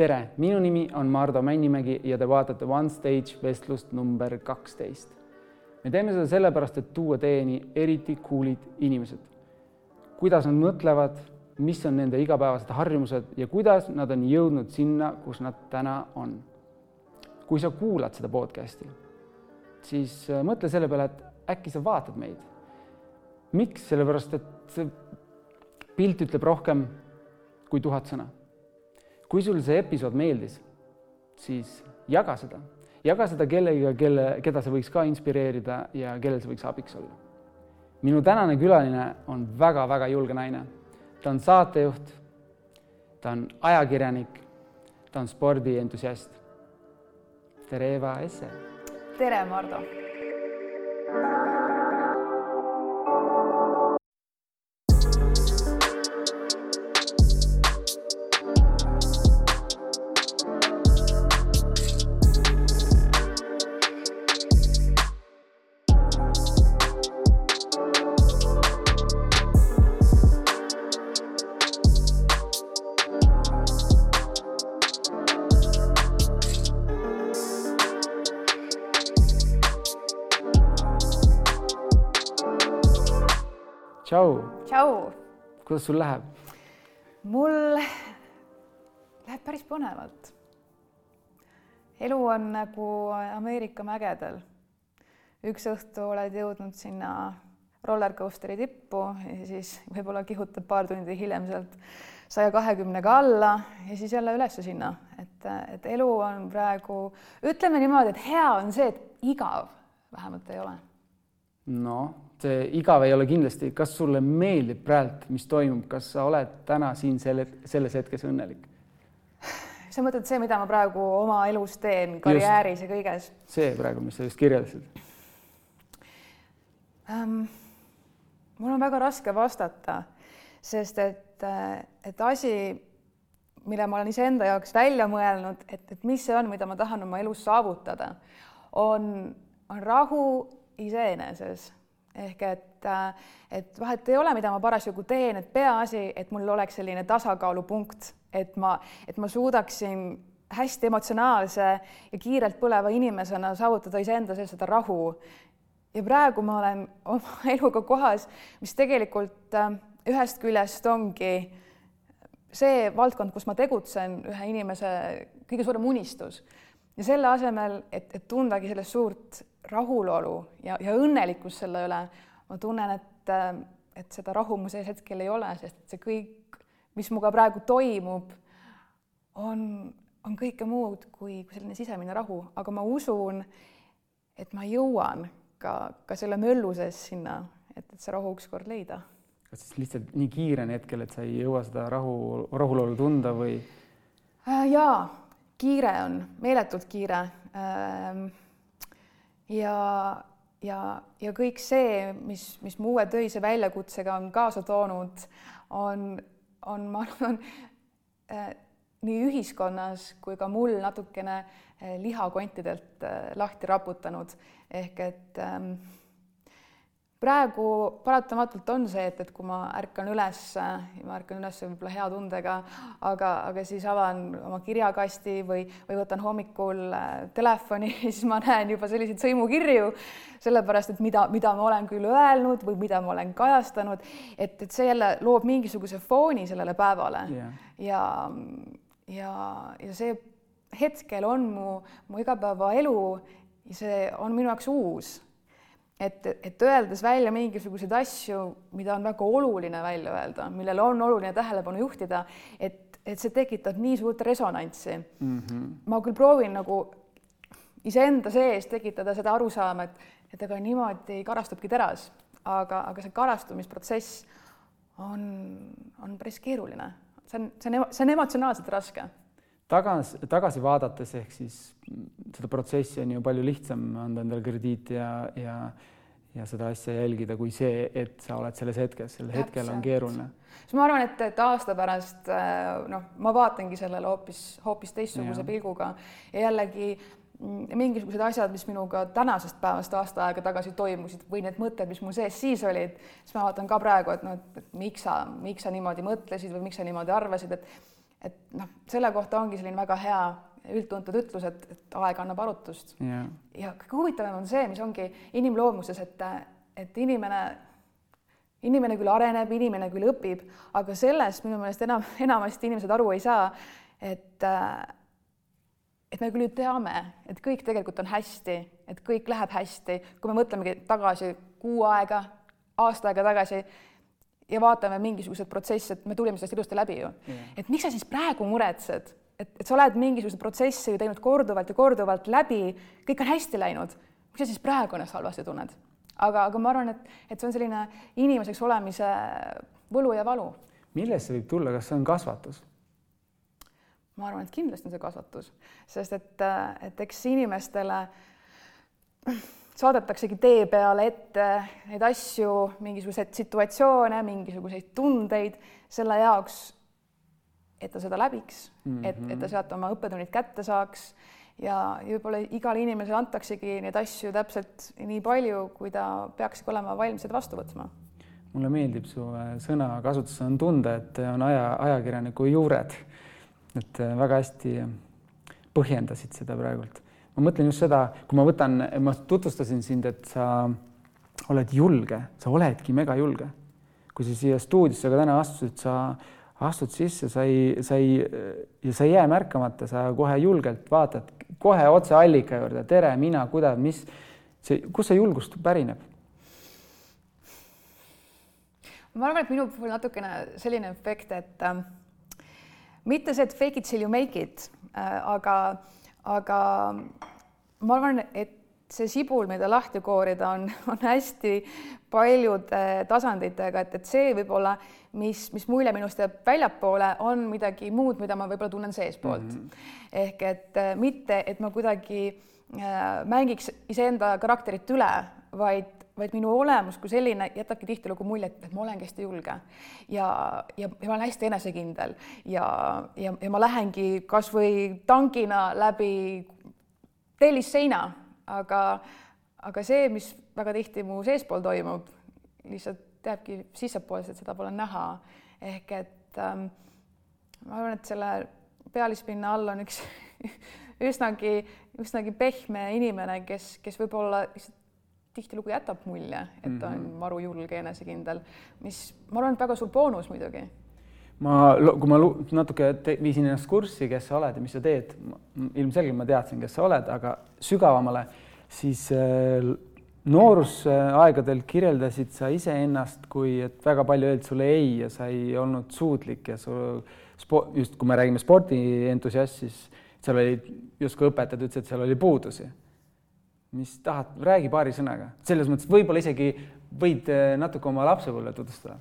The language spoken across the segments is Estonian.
tere, minu nimi on Mardu Männimägi ja te vaatate One Stage vestlust number kaksteist. me teeme seda sellepärast, et tuua teieni eriti cool'id inimesed. kuidas nad mõtlevad, mis on nende igapäevased harjumused ja kuidas nad on jõudnud sinna, kus nad täna on. kui sa kuulad seda podcast'i, siis äh, mõtle selle peale, et äkki sa vaatad meid. miks, sellepärast et see pilt ütleb rohkem kui tuhat sõna. Kui sul see episood meeldis, siis jaga seda, jaga seda kellegiga, kelle, keda see võiks ka inspireerida ja kellel see võiks abiks olla. minu tänane külaline on väga-väga julge naine. ta on saatejuht, ta on ajakirjanik, ta on spordientusiast. tere, Eva Esse. tere, Mardu kuidas sul läheb? mul läheb päris põnevalt. elu on nagu Ameerika mägedel. üks õhtu oled jõudnud sinna rollercoasteri tippu ja siis võib-olla kihutad paar tundi hiljem sealt saja kahekümnega alla ja siis jälle üles sinna, et, et elu on praegu, ütleme niimoodi, et hea on see, et igav vähemalt ei ole. noh see igav ei ole kindlasti, kas sulle meeldib praegu, mis toimub, kas sa oled täna siin selle, selles hetkes õnnelik? sa mõtled see, mida ma praegu oma elus teen, karjääris just, ja kõiges? see praegu, mis sa just kirjeldasid um,? mul on väga raske vastata, sest et, et asi, mille ma olen iseenda jaoks välja mõelnud, et, et mis see on, mida ma tahan oma elus saavutada, on, on rahu iseeneses ehk et, äh, et vahet ei ole, mida ma parasjagu teen, et peaasi, et mul oleks selline tasakaalupunkt, et ma, et ma suudaksin hästi emotsionaalse ja kiirelt põleva inimesena saavutada iseenda sees seda rahu. ja praegu ma olen oma eluga kohas, mis tegelikult äh, ühest küljest ongi see valdkond, kus ma tegutsen, ühe inimese kõige suurem unistus ja selle asemel, et, et tundagi sellest suurt rahulolu ja, ja õnnelikkus selle üle, ma tunnen, et, et seda rahu mu sees hetkel ei ole, sest see kõik, mis minuga praegu toimub, on, on kõike muud kui, kui selline sisemine rahu, aga ma usun, et ma jõuan ka, ka selle möllu sees sinna, et, et see rahu ükskord leida. kas siis lihtsalt nii kiire on hetkel, et sa ei jõua seda rahu, rahulolu tunda või? Äh, jaa, kiire on, meeletult kiire ähm, ja, ja, ja kõik see, mis, mis mu uue töise väljakutsega on kaasa toonud, on, on, ma arvan äh,, nii ühiskonnas kui ka mul natukene äh, lihakontidelt äh, lahti raputanud. Ehk et ähm, praegu paratamatult on see, et, et kui ma ärkan üles, ma ärkan üles võib-olla hea tundega, aga, aga siis avan oma kirjakasti või, või võtan hommikul äh, telefoni siis ma näen juba selliseid sõimukirju, sellepärast et mida, mida ma olen küll öelnud või mida ma olen kajastanud, et, et see jälle loob mingisuguse fooni sellele päevale. Yeah. ja, ja, ja see hetkel on mu, mu igapäevaelu ja see on minu jaoks uus et, et öeldes välja mingisuguseid asju, mida on väga oluline välja öelda, millele on oluline tähelepanu juhtida, et, et see tekitab nii suurt resonantsi mm. -hmm. ma küll proovin nagu iseenda sees tekitada seda arusaama, et, et ega niimoodi karastubki teras, aga, aga see karastumisprotsess on, on päris keeruline, see on, see on, see on emotsionaalselt raske tagas, tagasi vaadates ehk siis seda protsessi on ju palju lihtsam anda endale krediiti ja, ja ja seda asja jälgida, kui see, et sa oled selles hetkes, sel hetkel on keeruline. siis ma arvan, et, et aasta pärast äh, noh, ma vaatangi sellele hoopis, hoopis teistsuguse ja. pilguga ja jällegi mm, mingisugused asjad, mis minuga tänasest päevast aasta aega tagasi toimusid või need mõtted, mis mul sees siis olid, siis ma vaatan ka praegu, et noh, et miks sa, miks sa niimoodi mõtlesid või miks sa niimoodi arvasid, et et noh, selle kohta ongi selline väga hea üldtuntud ütlus, et, et aeg annab arutust. Yeah.. ja kõige huvitavam on see, mis ongi inimloomuses, et, et inimene, inimene küll areneb, inimene küll õpib, aga sellest minu meelest enam, enamasti inimesed aru ei saa, et et me küll ju teame, et kõik tegelikult on hästi, et kõik läheb hästi, kui me mõtlemegi tagasi kuu aega, aasta aega tagasi ja vaatame mingisuguseid protsesse, et me tulime sellest ilusti läbi ju. Yeah.. et miks sa siis praegu muretsed, et, et sa oled mingisuguseid protsesse ju teinud korduvalt ja korduvalt läbi, kõik on hästi läinud, miks sa siis praegu ennast halvasti tunned? aga, aga ma arvan, et, et see on selline inimeseks olemise võlu ja valu. millest see võib tulla, kas see on kasvatus? ma arvan, et kindlasti on see kasvatus, sest et, et eks inimestele saadetaksegi tee peale ette neid asju, mingisuguseid situatsioone, mingisuguseid tundeid selle jaoks, et ta seda läbiks mm, -hmm. et, et ta mhm. sealt oma õppetunnid kätte saaks ja võib-olla igale inimesele antaksegi neid asju täpselt nii palju, kui ta peakski olema valmis seda vastu võtma. mulle meeldib su äh, sõnakasutus on tunda, et on aja, ajakirjaniku juured. et äh, väga hästi põhjendasid seda praegult ma mõtlen just seda, kui ma võtan, ma tutvustasin sind, et sa oled julge, sa oledki megajulge. kui sa siia stuudiosse ka täna astusid, sa astud sisse, sa ei, sa ei sa ei jää märkamata, sa kohe julgelt vaatad kohe otse allika juurde, tere, mina, kuidas, mis see, kust see julgus pärineb? ma arvan, et minu puhul natukene selline efekt, et äh, mitte see, et fake it till you make it äh,, aga aga ma arvan, et see sibul, mida lahti koorida, on, on hästi paljude tasanditega, et, et see võib-olla, mis, mis mulje minust jääb väljapoole, on midagi muud, mida ma võib-olla tunnen seestpoolt mm. -hmm. ehk et äh, mitte, et ma kuidagi äh, mängiks iseenda karakterit üle, vaid vaid minu olemus kui selline jätabki tihtilugu mulje, et ma olengi hästi julge ja, ja, ja ma olen hästi enesekindel ja, ja, ja ma lähengi kasvõi tankina läbi tellisseina, aga, aga see, mis väga tihti mu seespool toimub, lihtsalt jääbki sissepoolselt, seda pole näha. ehk et ähm, ma arvan, et selle pealispinna all on üks üsnagi, üsnagi pehme inimene, kes, kes võib-olla tihtilugu jätab mulje, et ta on mhm. maru julge, enesekindel, mis ma arvan, et väga suur boonus muidugi. Ma, kui ma natuke viisin ennast kurssi, kes sa oled ja mis sa teed, ilmselgelt ma teadsin, kes sa oled, aga sügavamale, siis äh, noorusaegadel kirjeldasid sa iseennast kui, et väga palju öeldi sulle ei ja sa ei olnud suutlik ja su sport, just kui me räägime spordientusiast, siis seal olid justkui õpetajad ütlesid, et seal oli puudusi mis tahad, räägi paari sõnaga, selles mõttes võib-olla isegi võid äh, natuke oma lapsepõlve tutvustada.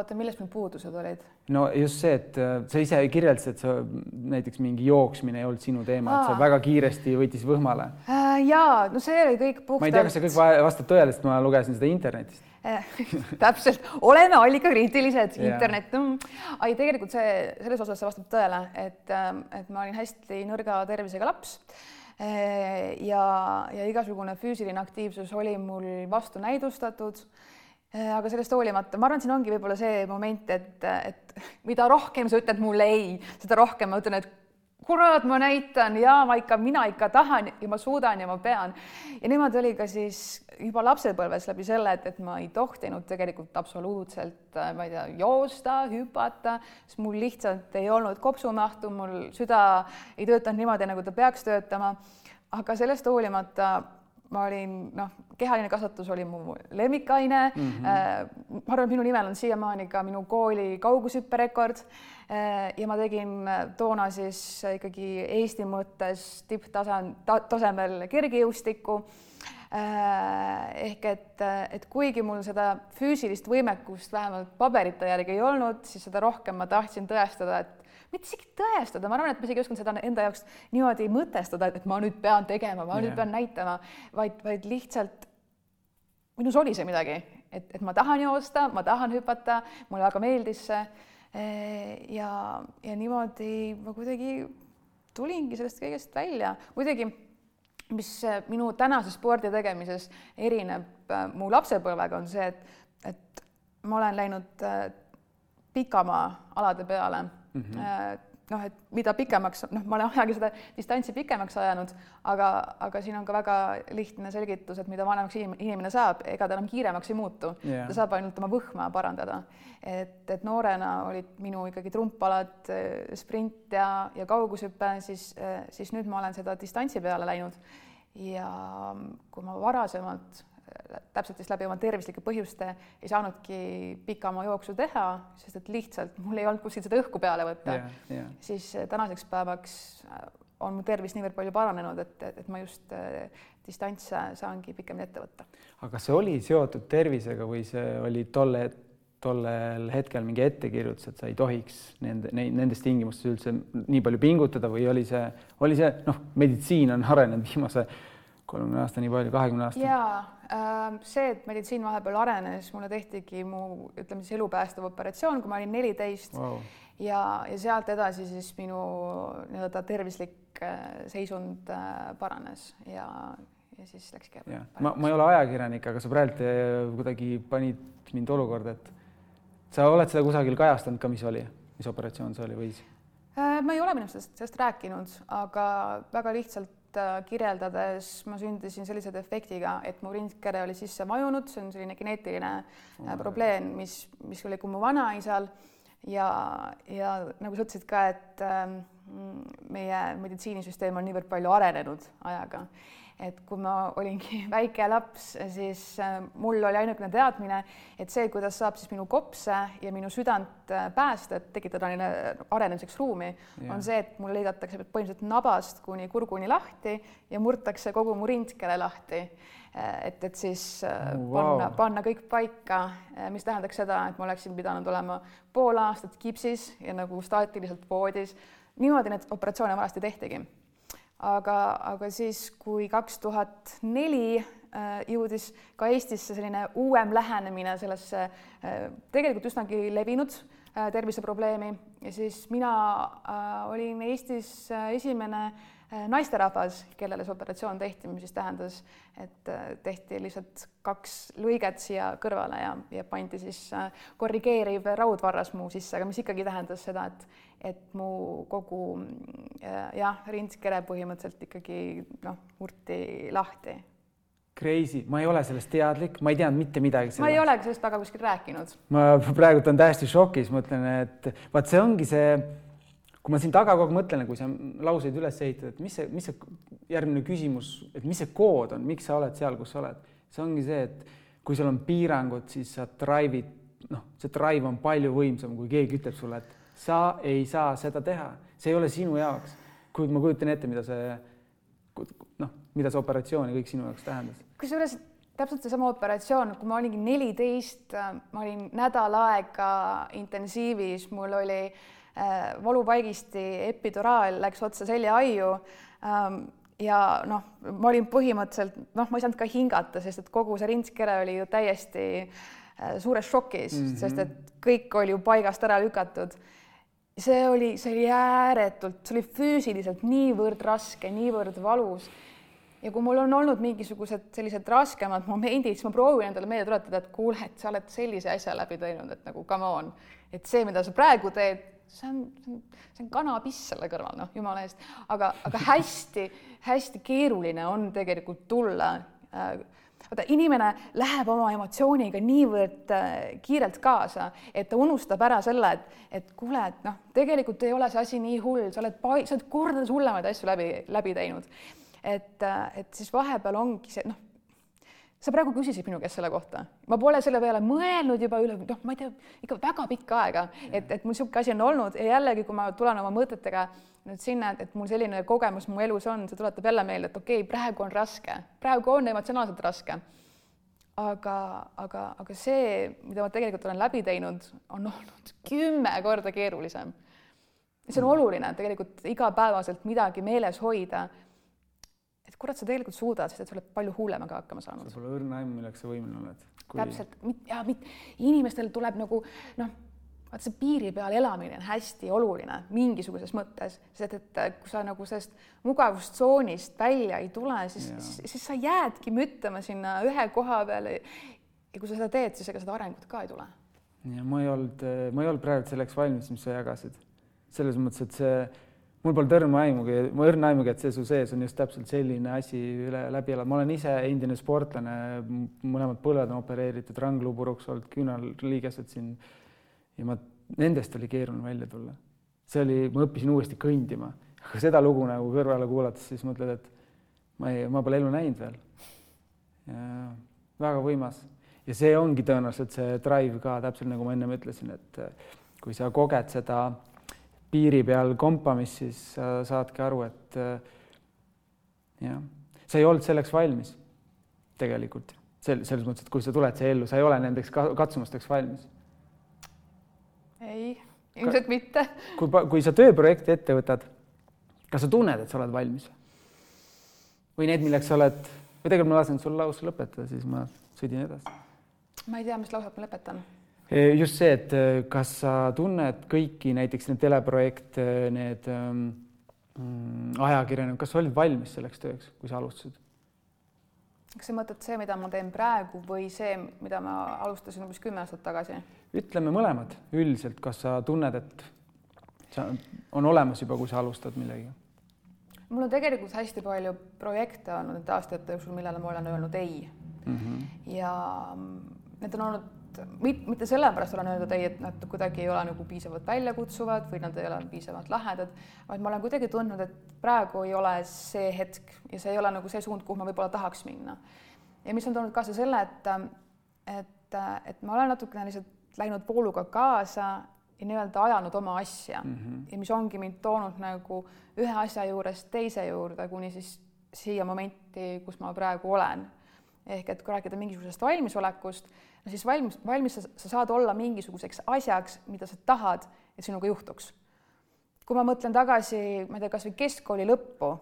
Oota, millest meil puudused olid? no just see, et äh, sa ise kirjeldasid, et sa näiteks mingi jooksmine ei olnud sinu teema, et sa väga kiiresti võitis võhmale äh,. ja no see oli kõik puhtalt. ma ei tea, kas see kõik vastab tõele, sest ma lugesin seda internetist täpselt, oleme allikakriitilised, internet mm.. ei, tegelikult see, selles osas see vastab tõele, et, ähm, et ma olin hästi nõrga tervisega laps Äh, ja, ja igasugune füüsiline aktiivsus oli mul vastunäidustatud. Äh, aga sellest hoolimata, ma arvan, siin ongi võib-olla see moment, et, et mida rohkem sa ütled mulle ei, seda rohkem ma ütlen, et kurat, ma näitan ja ma ikka, mina ikka tahan ja ma suudan ja ma pean. ja niimoodi oli ka siis juba lapsepõlves läbi selle, et, et ma ei tohtinud tegelikult absoluutselt, ma ei tea, joosta, hüpata, sest mul lihtsalt ei olnud kopsumahtu, mul süda ei töötanud niimoodi, nagu ta peaks töötama. aga sellest hoolimata ma olin, noh, kehaline kasvatus oli mu lemmikaine mm. -hmm. ma arvan, et minu nimel on siiamaani ka minu kooli kaugushüpperekord. Äh, ja ma tegin toona siis ikkagi Eesti mõttes tipptasand ta,, tasemel kergejõustikku. Äh, ehk et, et kuigi mul seda füüsilist võimekust vähemalt paberite järgi ei olnud, siis seda rohkem ma tahtsin tõestada, et mitte isegi tõestada, ma arvan, et ma isegi oskan seda enda jaoks niimoodi mõtestada, et ma nüüd pean tegema, ma yeah. nüüd pean näitama, vaid, vaid lihtsalt minus oli see midagi, et, et ma tahan joosta, ma tahan hüpata, mulle väga meeldis see. ja, ja niimoodi ma kuidagi tulingi sellest kõigest välja, muidugi mis minu tänases spordi tegemises erineb äh, mu lapsepõlvega, on see, et, et ma olen läinud pikamaa alade peale mm. -hmm. noh, et mida pikemaks, noh, ma olen ajaga seda distantsi pikemaks ajanud, aga, aga siin on ka väga lihtne selgitus, et mida vanemaks inimene saab, ega ta enam kiiremaks ei muutu yeah., ta saab ainult oma võhma parandada. et, et noorena olid minu ikkagi trumpalad, sprint ja, ja kaugushüpe, siis, siis nüüd ma olen seda distantsi peale läinud ja kui ma varasemalt täpselt siis läbi oma tervislike põhjuste ei saanudki pikama jooksu teha, sest et lihtsalt mul ei olnud kuskilt seda õhku peale võtta yeah,. Yeah. siis eh, tänaseks päevaks äh, on mu tervis niivõrd palju paranenud, et, et ma just äh, distantse saangi pikemini ette võtta. aga kas see oli seotud tervisega või see oli tolle, tollel hetkel mingi ettekirjutus, et sa ei tohiks nende, nendes tingimustes üldse nii palju pingutada või oli see, oli see, noh, meditsiin on arenenud viimase kolmekümne aasta nii palju, kahekümne aasta? jaa äh,, see, et meditsiin vahepeal arenes, mulle tehtigi mu, ütleme siis elupäästev operatsioon, kui ma olin neliteist wow. ja, ja sealt edasi siis minu nii-öelda tervislik äh, seisund äh, paranes ja, ja siis läkski. ma, ma ei ole ajakirjanik, aga sa praegu äh, kuidagi panid mind olukorda, et sa oled seda kusagil kajastanud ka, mis oli, mis operatsioon see oli või? Äh, ma ei ole minu arust sellest, rääkinud, aga väga lihtsalt kirjeldades ma sündisin sellise defektiga, et mu rindkere oli sisse vajunud, see on selline geneetiline oh, probleem, mis, mis oli ka mu vanaisal. Ja, ja nagu sa ütlesid ka, et äh, meie meditsiinisüsteem on niivõrd palju arenenud ajaga et kui ma olingi väike laps, siis äh, mul oli ainukene teadmine, et see, kuidas saab siis minu kopse ja minu südant äh, päästa, et tekitada neile arenemiseks ruumi, on see, et mul lõigatakse põhimõtteliselt nabast kuni kurguni lahti ja murtakse kogu mu rindkere lahti. Äh, et, et siis oh, wow. panna, panna kõik paika, mis tähendaks seda, et ma oleksin pidanud olema pool aastat kipsis ja nagu staatiliselt voodis. niimoodi neid operatsioone vanasti tehtigi aga, aga siis, kui kaks tuhat neli äh, jõudis ka Eestisse selline uuem lähenemine sellesse äh, tegelikult üsnagi levinud äh, terviseprobleemi. Ja siis mina olin Eestis esimene naisterahvas, kellele see operatsioon tehti, mis siis tähendas, et tehti lihtsalt kaks lõiget siia kõrvale ja, ja pandi siis korrigeeriv raudvarras mu sisse, aga mis ikkagi tähendas seda, et et mu kogu äh, jah, rindskere põhimõtteliselt ikkagi noh, murti lahti. Crazy, ma ei ole sellest teadlik, ma ei teadnud mitte midagi. ma ei olegi sellest väga kuskil rääkinud. ma praegult olen täiesti šokis, mõtlen, et vaat see ongi see, kui ma siin taga kogu aeg mõtlen, kui sa lauseid üles ehitad, et mis see, mis see järgmine küsimus, et mis see kood on, miks sa oled seal, kus sa oled, see ongi see, et kui sul on piirangud, siis sa drive'id, noh, see drive on palju võimsam, kui keegi ütleb sulle, et sa ei saa seda teha, see ei ole sinu jaoks. kuid ma kujutan ette, mida see noh, mida see operatsioon ja kõik sinu jaoks tähendas. kusjuures täpselt seesama operatsioon, kui ma olingi neliteist, ma olin nädal aega intensiivis, mul oli äh, valupaigisti epiduraal läks otse seljaaiu ähm, ja noh, ma olin põhimõtteliselt noh, ma ei saanud ka hingata, sest et kogu see rindskere oli ju täiesti äh, suures šokis mm, -hmm. sest et kõik oli ju paigast ära lükatud see oli, see oli ääretult, see oli füüsiliselt niivõrd raske, niivõrd valus. ja kui mul on olnud mingisugused sellised raskemad momendid, siis ma proovin endale meelde tuletada, et kuule, et sa oled sellise asja läbi teinud, et nagu come on, et see, mida sa praegu teed, see on, see on kanapiss selle kõrval, noh, jumala eest, aga, aga hästi-hästi keeruline on tegelikult tulla äh, vaata, inimene läheb oma emotsiooniga niivõrd äh, kiirelt kaasa, et ta unustab ära selle, et, et kuule, et noh, tegelikult ei ole see asi nii hull, sa oled, sa oled kordades hullemaid asju läbi, läbi teinud. et, äh, et siis vahepeal ongi see, noh, sa praegu küsisid minu käest selle kohta, ma pole selle peale mõelnud juba üle, noh, ma ei tea, ikka väga pikka aega, et, et mul niisugune asi on olnud ja jällegi, kui ma tulen oma mõtetega nüüd sinna, et, mul selline kogemus mu elus on, see tuletab jälle meelde, et okei okay,, praegu on raske, praegu on emotsionaalselt raske. aga, aga, aga see, mida ma tegelikult olen läbi teinud, on olnud kümme korda keerulisem. see on oluline tegelikult igapäevaselt midagi meeles hoida. Et kurat, sa tegelikult suudad, sest et sa oled palju hullemaga hakkama saanud. sul pole õrna aimu, milleks sa võimeline oled Kui.... täpselt, ja mit, inimestel tuleb nagu noh vaat see piiri peal elamine on hästi oluline mingisuguses mõttes, sest et kui sa nagu sellest mugavustsoonist välja ei tule, siis, siis, siis sa jäädki müttama sinna ühe koha peale. ja kui sa seda teed, siis ega seda arengut ka ei tule. ja ma ei olnud, ma ei olnud praegu selleks valmis, mis sa jagasid. selles mõttes, et see, mul pole õrna aimugi, õrna aimugi, et see su sees on just täpselt selline asi üle läbi elada, ma olen ise endine sportlane, mõlemad põlved on opereeritud, rangluu puruks olnud, küünarliigesed siin ja ma, nendest oli keeruline välja tulla. see oli, ma õppisin uuesti kõndima, aga seda lugu nagu kõrvale kuulates, siis mõtled, et ma ei, ma pole elu näinud veel. väga võimas ja see ongi tõenäoliselt see drive ka täpselt nagu ma ennem ütlesin, et kui sa koged seda piiri peal kompamist, siis sa saadki aru, et jah, sa ei olnud selleks valmis tegelikult sel-, selles mõttes, et kui sa tuled siia ellu, sa ei ole nendeks katsumusteks valmis. ei, ilmselt mitte. kui, kui sa tööprojekti ette võtad, kas sa tunned, et sa oled valmis? või need, milleks sa oled, või tegelikult ma lasen sul lause lõpetada, siis ma sõidin edasi. ma ei tea, mis lauset ma lõpetan just see, et eh, kas sa tunned kõiki näiteks neid teleprojekte, need ähm, ajakirjanikud, kas sa olid valmis selleks tööks, kui sa alustasid? kas sa mõtled see, mida ma teen praegu või see, mida ma alustasin umbes kümme aastat tagasi? ütleme mõlemad üldiselt, kas sa tunned, et see on olemas juba, kui sa alustad millegagi? mul on tegelikult hästi palju projekte olnud nende aastate jooksul, millele ma olen öelnud ei mm. -hmm. ja need on olnud et mitte sellepärast olen öeldud ei, et nad kuidagi ei ole nagu piisavalt väljakutsuvad või nad ei ole piisavalt lahedad, vaid ma olen kuidagi tundnud, et praegu ei ole see hetk ja see ei ole nagu see suund, kuhu ma võib-olla tahaks minna. ja mis on toonud kaasa selle, et, et, et ma olen natukene lihtsalt läinud vooluga kaasa ja nii-öelda ajanud oma asja mm -hmm. ja mis ongi mind toonud nagu ühe asja juurest teise juurde, kuni siis siia momenti, kus ma praegu olen. ehk et kui rääkida mingisugusest valmisolekust no siis valmis, valmis sa, sa saad olla mingisuguseks asjaks, mida sa tahad, et sinuga juhtuks. kui ma mõtlen tagasi, ma ei tea, kasvõi keskkooli lõppu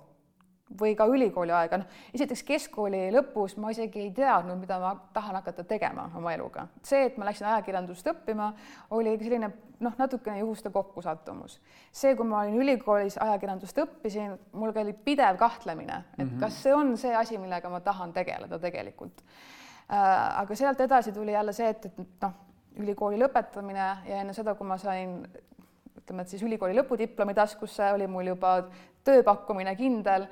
või ka ülikooli aega, noh, esiteks keskkooli lõpus ma isegi ei teadnud, mida ma tahan hakata tegema oma eluga. see, et ma läksin ajakirjandust õppima, oli selline noh, natukene juhuste kokkusattumus. see, kui ma olin ülikoolis ajakirjandust õppisin, mul oli pidev kahtlemine, et mm -hmm. kas see on see asi, millega ma tahan tegeleda tegelikult aga sealt edasi tuli jälle see, et, et noh, ülikooli lõpetamine ja enne seda, kui ma sain ütleme, et siis ülikooli lõpudiplomi taskusse oli mul juba tööpakkumine kindel.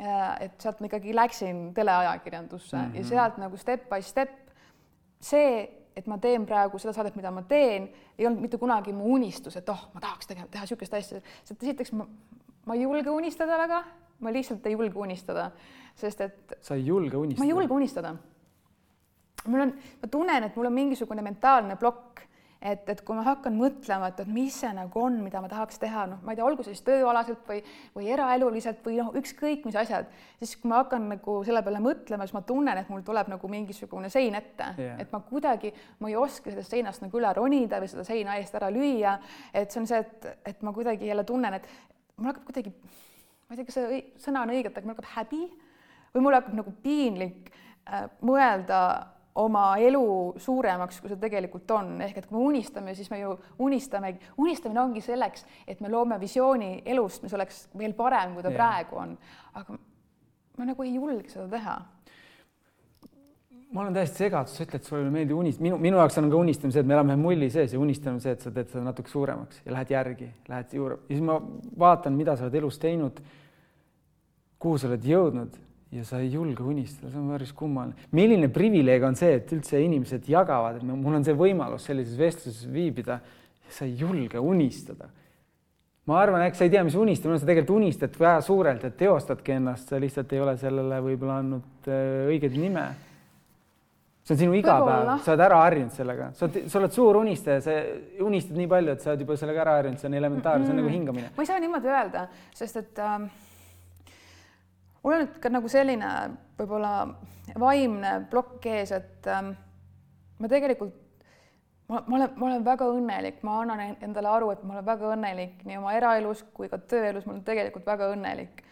Äh, et sealt ma ikkagi läksin teleajakirjandusse mm -hmm. ja mhm. sealt nagu step by step see, et ma teen praegu seda saadet, mida ma teen, ei olnud mitte kunagi mu unistus, et oh, ma tahaks teha, teha niisugust asja, sest esiteks ma, ma ei julge unistada väga, ma lihtsalt ei julge unistada, sest et. sa ei julge unistada? ma ei julge unistada mul on, ma tunnen, et mul on mingisugune mentaalne plokk, et, et kui ma hakkan mõtlema, et, et mis see nagu on, mida ma tahaks teha, noh, ma ei tea, olgu siis tööalaselt või, või eraeluliselt või noh, ükskõik mis asjad, siis kui ma hakkan nagu selle peale mõtlema, siis ma tunnen, et mul tuleb nagu mingisugune sein ette yeah., et ma kuidagi, ma ei oska sellest seinast nagu üle ronida või seda seina eest ära lüüa. et see on see, et, et ma kuidagi jälle tunnen, et mul hakkab kuidagi, ma ei tea, kas see sõna on õige, aga mul hakkab häbi või mul hakkab nagu piinlik äh, mõelda oma elu suuremaks, kui see tegelikult on, ehk et kui me unistame, siis me ju unistame, unistamine ongi selleks, et me loome visiooni elust, mis oleks veel parem, kui ta yeah. praegu on. aga ma nagu ei julge seda teha. ma olen täiesti segaduses, sa ütled, sulle ei meeldi unistada, minu, minu jaoks on ka unistamine see, et me elame mulli sees ja unistamine see, et sa teed seda natuke suuremaks ja lähed järgi, lähed juurde ja siis ma vaatan, mida sa oled elus teinud, kuhu sa oled jõudnud ja sa ei julge unistada, see on päris kummaline. milline privileeg on see, et üldse inimesed jagavad, et mul on see võimalus sellises vestluses viibida ja sa ei julge unistada. ma arvan, eks sa ei tea, mis unistamine on, sa tegelikult unistad väga suurelt, et teostadki ennast, sa lihtsalt ei ole sellele võib-olla andnud äh, õiget nime. see on sinu igapäev, sa oled ära harjunud sellega, sa oled, sa oled suur unistaja, sa unistad nii palju, et sa oled juba sellega ära harjunud, see on elementaarne mm, -hmm. see on nagu hingamine. ma ei saa niimoodi öelda, sest et äh mul on nüüd ka nagu selline võib-olla vaimne plokk ees, et ähm, ma tegelikult, ma, ma olen, ma olen väga õnnelik, ma annan endale aru, et ma olen väga õnnelik nii oma eraelus kui ka tööelus, ma olen tegelikult väga õnnelik.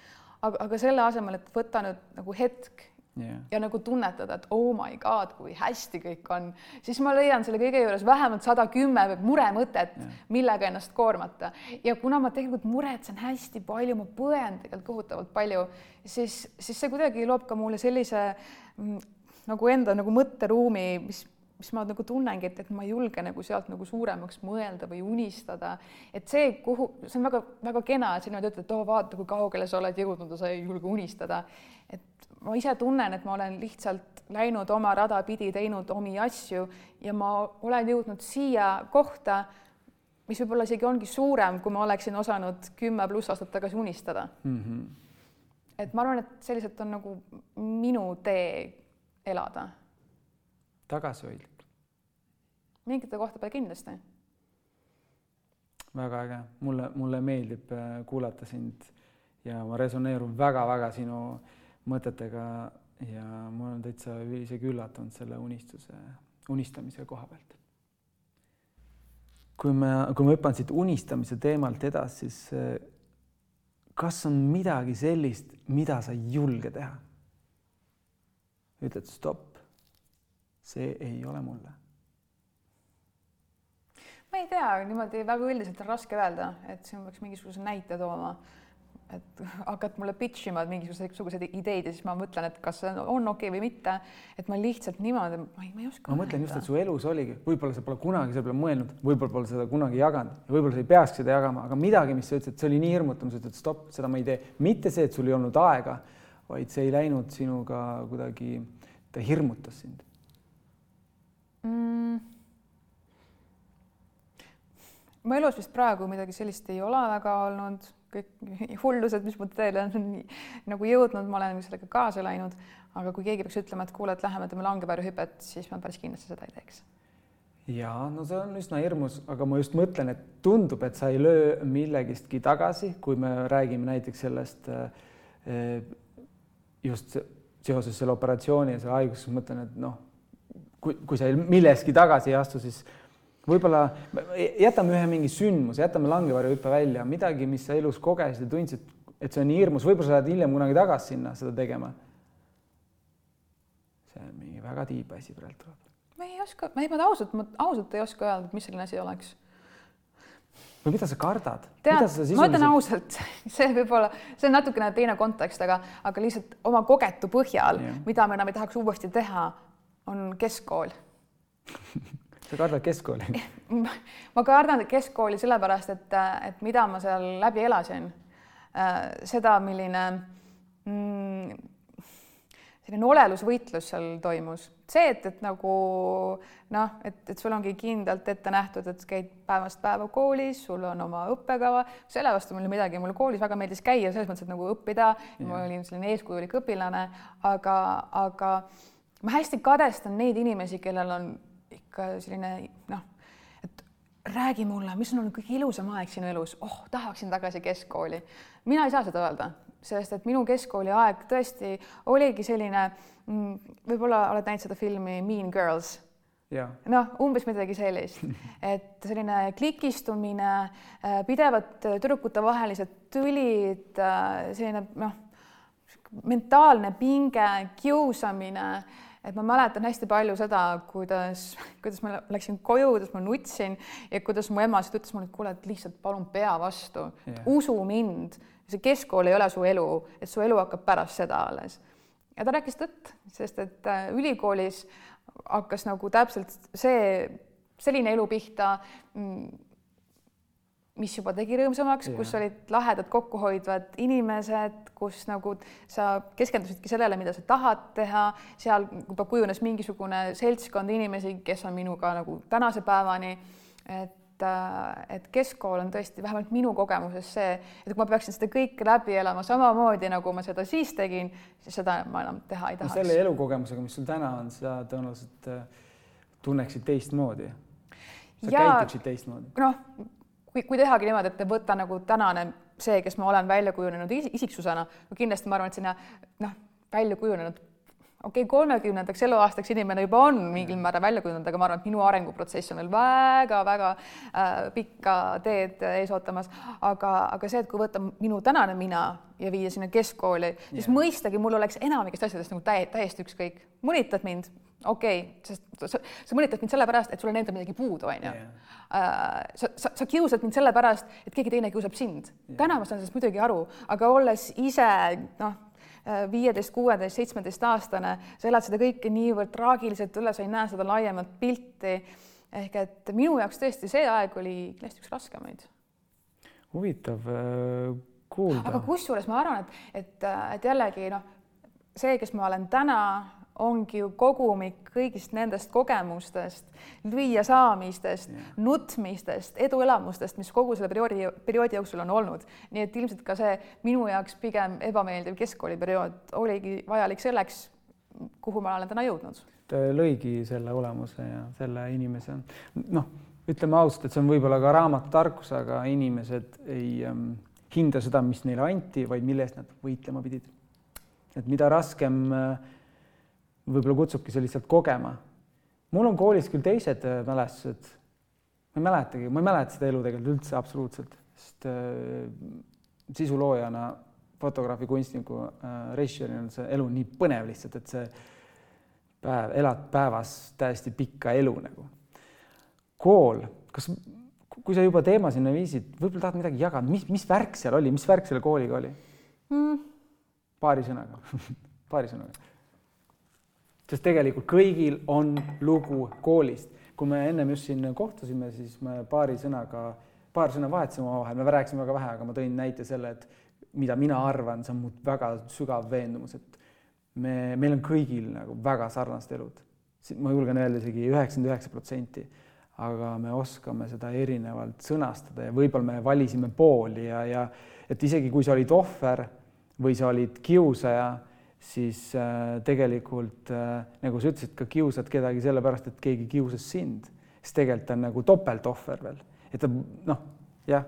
aga, aga selle asemel, et võtta nüüd nagu hetk yeah. ja nagu tunnetada, et oh my god, kui hästi kõik on, siis ma leian selle kõige juures vähemalt sada kümme muremõtet yeah., millega ennast koormata. ja kuna ma tegelikult muretsen hästi palju, ma põen tegelikult kohutavalt palju, siis, siis see kuidagi loob ka mulle sellise mm, nagu enda nagu mõtteruumi, mis mis ma nagu tunnengi, et, et ma ei julge nagu sealt nagu suuremaks mõelda või unistada. et see, kuhu, see on väga-väga kena, et sa niimoodi ütled, et oo, vaata, kui kaugele sa oled jõudnud ja sa ei julge unistada. et ma ise tunnen, et ma olen lihtsalt läinud oma rada pidi, teinud omi asju ja ma olen jõudnud siia kohta, mis võib-olla isegi ongi suurem, kui ma oleksin osanud kümme pluss aastat tagasi unistada mm. -hmm. et ma arvan, et selliselt on nagu minu tee elada. tagasihoidlik? mingite kohta peal kindlasti. väga äge, mulle, mulle meeldib äh, kuulata sind ja ma resoneerun väga-väga sinu mõtetega ja ma olen täitsa isegi üllatunud selle unistuse, unistamise koha pealt. kui me, kui ma hüppan siit unistamise teemalt edasi, siis eh, kas on midagi sellist, mida sa ei julge teha? ütled stopp, see ei ole mulle. ma ei tea, niimoodi väga üldiselt on raske öelda, et siin peaks mingisuguse näite tooma et hakkad mulle pitch ima mingisuguseid ideid ja siis ma mõtlen, et kas see on okei okay või mitte. et ma lihtsalt niimoodi, ma ei, ma ei oska. ma mõtlen just, et su elus oligi, võib-olla sa pole kunagi selle peale mõelnud, võib-olla pole seda kunagi jaganud ja võib-olla sa ei peaks seda jagama, aga midagi, mis sa ütlesid, see oli nii hirmutav, sa ütlesid stopp, seda ma ei tee. mitte see, et sul ei olnud aega, vaid see ei läinud sinuga kuidagi, ta hirmutas sind mm mu elus vist praegu midagi sellist ei ole väga olnud, kõik hullused, mis mu teele on nagu jõudnud, ma olen sellega kaasa läinud, aga kui keegi peaks ütlema, et kuule, et läheme teeme langeväärihüpet, siis ma päris kindlasti seda ei teeks. ja no see on üsna hirmus, aga ma just mõtlen, et tundub, et sa ei löö millegistki tagasi, kui me räägime näiteks sellest eh, just seoses selle operatsiooni ja selle haigusega, ma mõtlen, et noh, kui, kui sa milleski tagasi ei astu, siis võib-olla jätame ühe mingi sündmuse, jätame langevarjuhüppe välja, midagi, mis sa elus kogesid ja tundsid, et see on nii hirmus, võib-olla sa lähed hiljem kunagi tagasi sinna seda tegema. see on mingi väga tiib asi praegu tuleb. ma ei oska, ma ei, ma ausalt, ma ausalt ei oska öelda, mis selline asi oleks. või mida sa kardad? tead, ma ütlen ausalt, see võib olla, see on natukene teine kontekst, aga, aga lihtsalt oma kogetu põhjal, mida me enam ei tahaks uuesti teha, on keskkool sa kardad keskkooli? ma kardan keskkooli sellepärast, et, et mida ma seal läbi elasin. Seda, milline mm, selline olelusvõitlus seal toimus, see, et, et nagu noh, et, et sul ongi kindlalt ette nähtud, et käid päevast päeva koolis, sul on oma õppekava, selle vastu mul midagi, mulle koolis väga meeldis käia selles mõttes, et nagu õppida, ma olin selline eeskujulik õpilane, aga, aga ma hästi kadestan neid inimesi, kellel on ikka selline noh, et räägi mulle, mis on olnud kõige ilusam aeg sinu elus, oh, tahaksin tagasi keskkooli. mina ei saa seda öelda, sest et minu keskkooli aeg tõesti oligi selline, mm, võib-olla oled näinud seda filmi Mean Girls? Noh, umbes midagi sellist, et selline klikistumine, äh, pidevad tüdrukutevahelised tülid, äh, selline noh, mentaalne pinge, kiusamine et ma mäletan hästi palju seda, kuidas, kuidas ma läksin koju, kuidas ma nutsin ja kuidas mu ema siis ütles mulle, et kuule, et lihtsalt palun pea vastu yeah., usu mind, see keskkool ei ole su elu, et su elu hakkab pärast seda alles. ja ta rääkis tõtt, sest et äh, ülikoolis hakkas nagu täpselt see, selline elu pihta mm, mis juba tegi rõõmsamaks, kus olid lahedad kokkuhoidvad inimesed, kus nagu sa keskendusidki sellele, mida sa tahad teha, seal juba kujunes mingisugune seltskond inimesi, kes on minuga nagu tänase päevani. et, äh, et keskkool on tõesti vähemalt minu kogemuses see, et kui ma peaksin seda kõike läbi elama samamoodi, nagu ma seda siis tegin, siis seda ma enam teha ei tahaks no. selle elukogemusega, mis sul täna on, sa tõenäoliselt äh, tunneksid teistmoodi. sa ja, käituksid teistmoodi. noh kui, kui tehagi niimoodi, et võtta nagu tänane see, kes ma olen välja kujunenud isiksusena, no kindlasti ma arvan, et sinna noh, välja kujunenud okei okay,, kolmekümnendaks eluaastaks inimene juba on mingil määral välja kujunenud, aga ma arvan, et minu arenguprotsess on veel väga-väga äh, pikka teed ees ootamas, aga, aga see, et kui võtta minu tänane mina ja viia sinna keskkooli, siis yeah. mõistagi mul oleks enamikest asjadest nagu täi täiesti ükskõik. mõnitad mind, okei okay,, sest sa, sa mõnitad mind sellepärast, et sul on endal midagi puudu, onju. Äh, sa, sa, sa kiusad mind sellepärast, et keegi teine kiusab sind yeah.. täna ma saan sellest muidugi aru, aga olles ise noh, viieteist, kuueteist, seitsmeteist aastane, sa elad seda kõike niivõrd traagiliselt üle, sa ei näe seda laiemat pilti. ehk et minu jaoks tõesti see aeg oli kindlasti üks raskemaid. huvitav äh, kuulda. aga kusjuures ma arvan, et, et, et jällegi noh, see, kes ma olen täna ongi ju kogumik kõigist nendest kogemustest, lüüa saamistest, nutmistest, eduelamustest, mis kogu selle perioodi, perioodi jooksul on olnud. nii et ilmselt ka see minu jaoks pigem ebameeldiv keskkooliperiood oligi vajalik selleks, kuhu ma olen täna jõudnud. ta lõigi selle olemuse ja selle inimese, noh, ütleme ausalt, et see on võib-olla ka raamatutarkus, aga inimesed ei ähm, hinda seda, mis neile anti, vaid mille eest nad võitlema pidid. et mida raskem äh, võib-olla kutsubki see lihtsalt kogema. mul on koolis küll teised äh, mälestused, ma ei mäletagi, ma ei mäleta seda elu tegelikult üldse absoluutselt, sest äh, sisuloojana, fotograafi, kunstniku äh,, režissöörina on see elu nii põnev lihtsalt, et see päev, elad päevas täiesti pikka elu nagu. kool, kas, kui sa juba teema sinna viisid, võib-olla tahad midagi jagada, mis, mis värk seal oli, mis värk selle kooliga oli mm.? paari sõnaga paari sõnaga sest tegelikult kõigil on lugu koolist. kui me ennem just siin kohtusime, siis me paari sõnaga, paar sõna vahetasime omavahel, me rääkisime väga vähe, aga ma tõin näite selle, et mida mina arvan, see on mu väga sügav veendumus, et me, meil on kõigil nagu väga sarnased elud. ma julgen öelda isegi üheksakümmend üheksa protsenti, aga me oskame seda erinevalt sõnastada ja võib-olla me valisime pooli ja, ja et isegi kui sa olid ohver või sa olid kiusaja siis äh, tegelikult äh, nagu sa ütlesid, ka kiusad kedagi sellepärast, et keegi kiusas sind, siis tegelikult on nagu topeltohver veel, et ta noh, jah,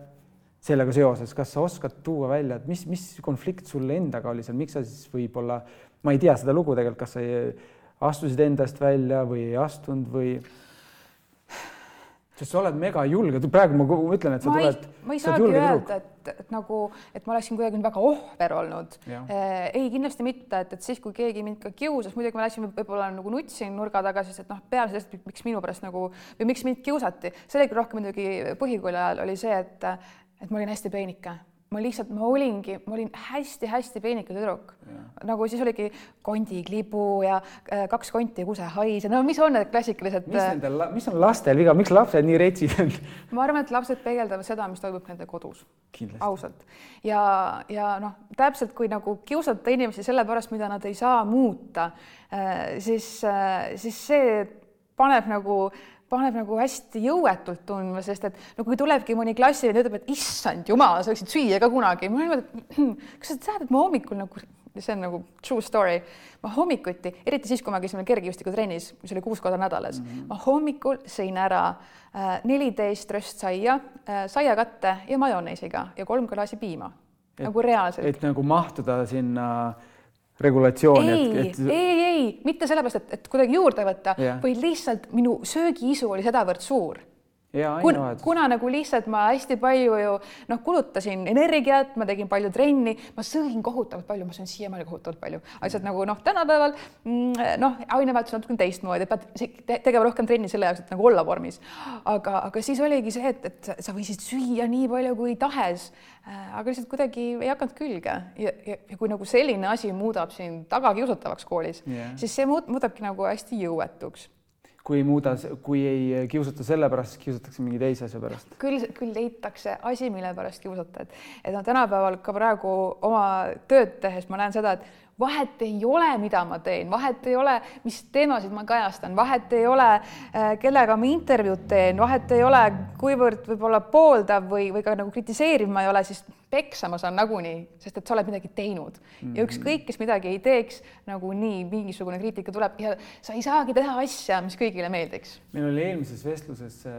sellega seoses, kas sa oskad tuua välja, et mis, mis konflikt sul endaga oli seal, miks sa siis võib-olla, ma ei tea seda lugu tegelikult, kas sa astusid endast välja või ei astunud või sest sa oled mega julge, praegu ma ütlen, et sa ma tuled. ma ei saagi öelda, et, et nagu, et ma oleksin kuidagi väga ohver olnud. Eh, ei, kindlasti mitte, et, et siis, kui keegi mind ka kiusas, muidugi ma läksin võib-olla nagu nutsin nurga taga, sest et noh, peale sellest, miks minu pärast nagu või miks mind kiusati, see oli rohkem muidugi põhikooli ajal oli see, et, et ma olin hästi peenike ma lihtsalt, ma olingi, ma olin hästi-hästi peenike tüdruk. nagu siis oligi kondiklibu ja äh, kaks konti kusehais ja no mis on need klassikalised. mis äh, nendel, mis on lastel viga, miks lapsed nii retsid on? ma arvan, et lapsed peegeldavad seda, mis toimub nende kodus. ausalt. ja, ja noh, täpselt kui nagu kiusata inimesi selle pärast, mida nad ei saa muuta, äh, siis, siis see paneb nagu paneb nagu hästi jõuetult tundma, sest et no kui tulebki mõni klassiline ütleb, et issand jumal, sa võiksid süüa ka kunagi, ma niimoodi, et hmm, kas sa tead, et ma hommikul nagu, see on nagu true story, ma hommikuti, eriti siis, kui me käisime kergejõustikutrennis, mis oli kuus korda nädalas mm, -hmm. ma hommikul sõin ära äh, neliteist röst saia äh,, saiakatte ja majoneesiga ja kolm klaasi piima. nagu reaalselt. et nagu mahtuda sinna äh regulatsiooni. ei et..., ei, ei, mitte sellepärast, et, et kuidagi juurde võtta, vaid lihtsalt minu söögiisu oli sedavõrd suur Kun, kuna nagu lihtsalt ma hästi palju ju noh, kulutasin energiat, ma tegin palju trenni, ma sõin kohutavalt palju, ma söön siiamaani kohutavalt palju, lihtsalt nagu noh, tänapäeval mm, noh, aineväärtus on natukene teistmoodi, et pead tegema rohkem trenni selle jaoks, et nagu olla vormis. aga, aga siis oligi see, et, et sa võisid süüa nii palju kui tahes, äh, aga lihtsalt kuidagi ei hakanud külge ja, ja, ja kui nagu selline asi muudab sind tagakiusatavaks koolis yeah., siis see muudabki nagu hästi jõuetuks kui ei muuda, kui ei kiusata selle pärast, siis kiusatakse mingi teise asja pärast. küll, küll leitakse asi, mille pärast kiusata, et, et noh, tänapäeval ka praegu oma tööd tehes ma näen seda, et vahet ei ole, mida ma teen, vahet ei ole, mis teemasid ma kajastan, vahet ei ole, äh, kellega ma intervjuud teen, vahet ei ole, kuivõrd võib-olla pooldav või, või ka nagu kritiseeriv ma ei ole, siis peksa ma saan nagunii, sest et sa oled midagi teinud mm -hmm. ja ükskõik, kes midagi ei teeks, nagunii mingisugune kriitika tuleb ja sa ei saagi teha asja, mis kõigile meeldiks. meil oli eelmises vestluses äh,,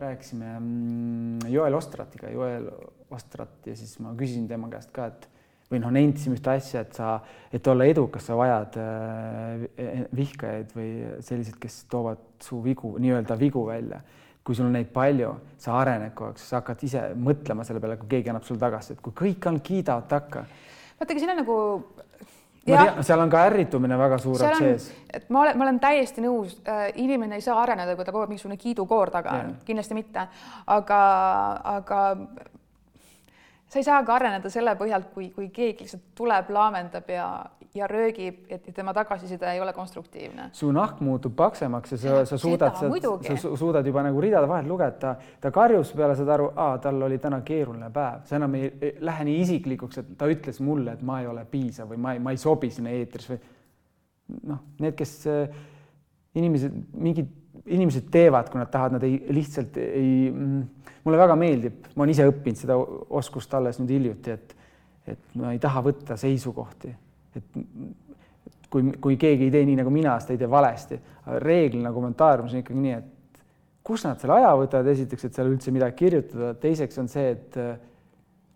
rääkisime mm, Joel Ostratiga, Joel Ostrat ja siis ma küsisin tema käest ka, et või noh, nentisime ühte asja, et sa, et olla edukas, sa vajad äh, vihkajaid või selliseid, kes toovad su vigu, nii-öelda vigu välja. Kui sul on neid palju, sa arened kogu aeg, sa hakkad ise mõtlema selle peale, kui keegi annab sulle tagasi, et kui kõik on, kiidavad takka. vaata, aga siin on nagu ma tean, seal on ka ärritumine väga suurelt sees. et ma olen, ma olen täiesti nõus äh,, inimene ei saa areneda, kui ta kogu aeg mingisugune kiidukoor taga on, kindlasti mitte, aga, aga sa ei saa ka areneda selle põhjalt, kui, kui keegi lihtsalt tuleb, laamendab ja, ja röögib, et tema tagasiside ei ole konstruktiivne. su nahk muutub paksemaks ja sa, sa suudad, sa, sa suudad juba nagu ridade vahelt lugeda, ta karjus peale, saad aru, tal oli täna keeruline päev, see enam ei, ei lähe nii isiklikuks, et ta ütles mulle, et ma ei ole piisav või ma ei, ma ei sobi sinna eetris või noh, need, kes inimesed, mingid inimesed teevad, kui nad tahavad, nad ei lihtsalt ei mm, mulle väga meeldib, ma olen ise õppinud seda oskust alles nüüd hiljuti, et, et ma ei taha võtta seisukohti, et kui, kui keegi ei tee nii nagu mina, siis ta ei tee valesti. reeglina kommentaariumis on ikkagi nii, et kus nad selle aja võtavad, esiteks, et seal üldse midagi kirjutada, teiseks on see, et äh,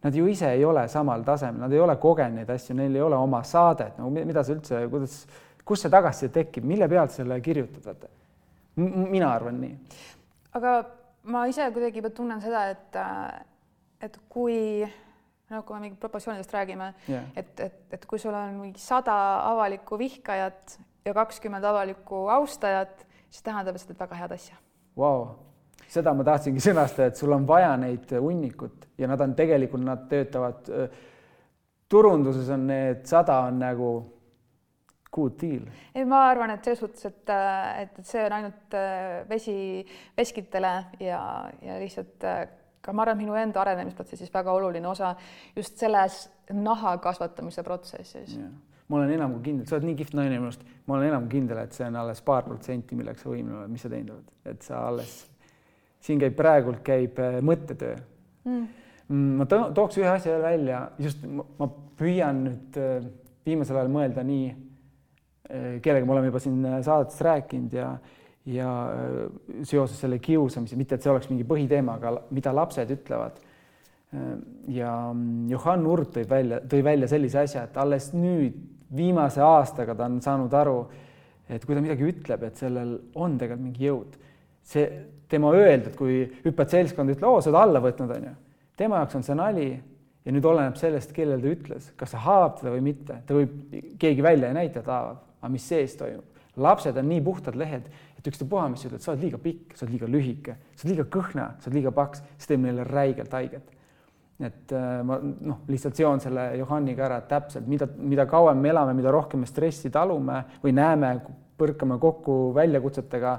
nad ju ise ei ole samal tasemel, nad ei ole kogenud neid asju, neil ei ole oma saadet, nagu mida sa üldse, kuidas, kus see tagasiside tekib, mille pealt selle kirjutad, vaata. mina arvan nii. aga ma ise kuidagi tunnen seda, et, et kui no kui me mingit proportsioonidest räägime yeah., et, et, et kui sul on mingi sada avalikku vihkajat ja kakskümmend avalikku austajat, siis tähendab, et sa teed väga head asja wow.. seda ma tahtsingi sõnastada, et sul on vaja neid hunnikut ja nad on tegelikult, nad töötavad turunduses on need sada on nagu good deal? ei, ma arvan, et selles suhtes, et, et, et see on ainult äh, vesi veskitele ja, ja lihtsalt äh, ka ma arvan, minu enda arenemisprotsessis väga oluline osa just selles naha kasvatamise protsessis. Yeah ma olen enam kui kindel, sa oled nii kihvt naine minu arust, ma olen enam kindel, et see on alles paar protsenti, milleks sa võimeline oled, mis sa teinud oled, et sa alles, siin käib praegult käib äh, mõttetöö. Mm.. mm ma to tooks ühe asja välja, just ma, ma püüan nüüd viimasel ajal mõelda nii kellega me oleme juba siin äh, saadetes rääkinud ja, ja äh, seoses selle kiusamise, mitte et see oleks mingi põhiteema, aga mida lapsed ütlevad. ja mm, Johan Urd tõi välja, tõi välja sellise asja, et alles nüüd viimase aastaga ta on saanud aru, et kui ta midagi ütleb, et sellel on tegelikult mingi jõud. see tema öeldud, kui hüppad seltskonda, ütle, oo, sa oled alla võtnud, on ju. tema jaoks on see nali ja nüüd oleneb sellest, kellele ta ütles, kas see haavab teda või mitte, ta võib, keegi välja ei näita, et haavab aga mis sees toimub. lapsed on nii puhtad lehed, et ükstapuha, mis sa ütled, sa oled liiga pikk, sa oled liiga lühike, sa oled liiga kõhna, sa oled liiga paks, see teeb neile räigelt haiget. et äh, ma noh, lihtsalt seon selle Johanniga ära, täpselt, mida, mida kauem me elame, mida rohkem me stressi talume või näeme, põrkame kokku väljakutsetega,